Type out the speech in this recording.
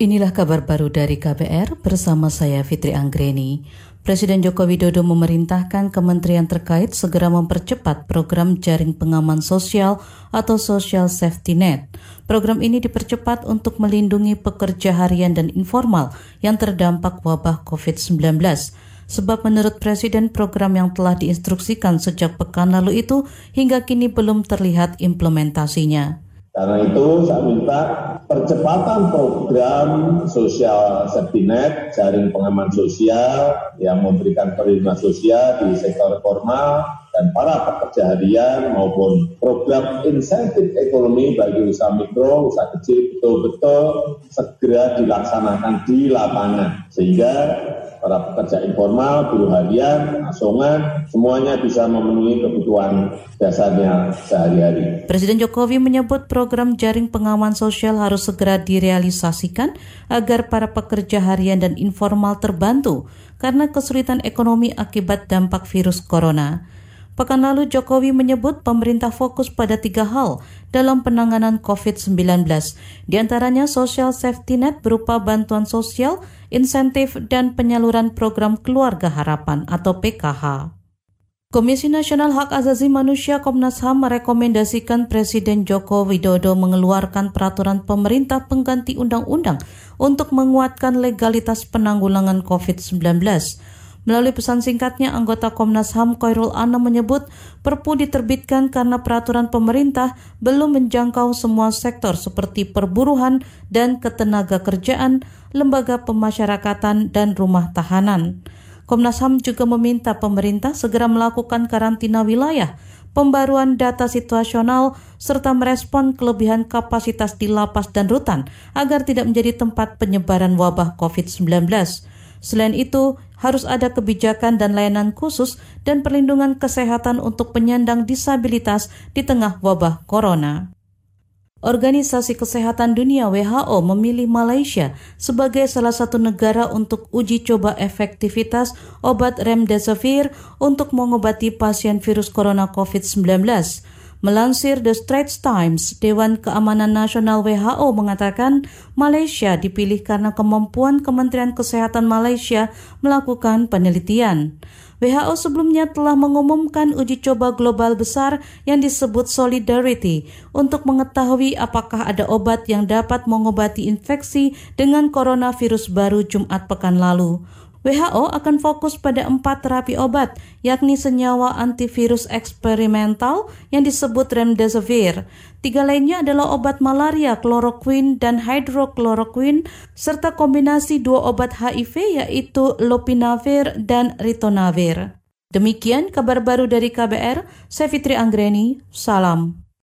Inilah kabar baru dari KBR bersama saya Fitri Anggreni. Presiden Joko Widodo memerintahkan kementerian terkait segera mempercepat program jaring pengaman sosial atau Social Safety Net. Program ini dipercepat untuk melindungi pekerja harian dan informal yang terdampak wabah COVID-19. Sebab menurut Presiden program yang telah diinstruksikan sejak pekan lalu itu hingga kini belum terlihat implementasinya. Karena itu saya minta percepatan program sosial safety jaring pengaman sosial yang memberikan perlindungan sosial di sektor formal dan para pekerja harian maupun program insentif ekonomi bagi usaha mikro, usaha kecil betul-betul segera dilaksanakan di lapangan. Sehingga para pekerja informal, buruh harian, asongan, semuanya bisa memenuhi kebutuhan dasarnya sehari-hari. Presiden Jokowi menyebut program jaring pengaman sosial harus segera direalisasikan agar para pekerja harian dan informal terbantu karena kesulitan ekonomi akibat dampak virus corona. Pekan lalu Jokowi menyebut pemerintah fokus pada tiga hal dalam penanganan COVID-19, di antaranya social safety net berupa bantuan sosial, insentif, dan penyaluran program keluarga harapan atau PKH. Komisi Nasional Hak Asasi Manusia Komnas HAM merekomendasikan Presiden Joko Widodo mengeluarkan peraturan pemerintah pengganti undang-undang untuk menguatkan legalitas penanggulangan COVID-19. Melalui pesan singkatnya, anggota Komnas HAM Koirul Ana menyebut Perpu diterbitkan karena peraturan pemerintah belum menjangkau semua sektor seperti perburuhan dan ketenaga kerjaan, lembaga pemasyarakatan, dan rumah tahanan. Komnas HAM juga meminta pemerintah segera melakukan karantina wilayah, pembaruan data situasional, serta merespon kelebihan kapasitas di lapas dan rutan agar tidak menjadi tempat penyebaran wabah COVID-19. Selain itu, harus ada kebijakan dan layanan khusus dan perlindungan kesehatan untuk penyandang disabilitas di tengah wabah corona. Organisasi Kesehatan Dunia WHO memilih Malaysia sebagai salah satu negara untuk uji coba efektivitas obat remdesivir untuk mengobati pasien virus corona COVID-19. Melansir The Straits Times, Dewan Keamanan Nasional WHO mengatakan Malaysia dipilih karena kemampuan Kementerian Kesehatan Malaysia melakukan penelitian. WHO sebelumnya telah mengumumkan uji coba global besar yang disebut Solidarity untuk mengetahui apakah ada obat yang dapat mengobati infeksi dengan coronavirus baru Jumat pekan lalu. WHO akan fokus pada empat terapi obat, yakni senyawa antivirus eksperimental yang disebut remdesivir. Tiga lainnya adalah obat malaria, kloroquine, dan hydrokloroquine, serta kombinasi dua obat HIV yaitu lopinavir dan ritonavir. Demikian kabar baru dari KBR, saya Fitri Anggreni, salam.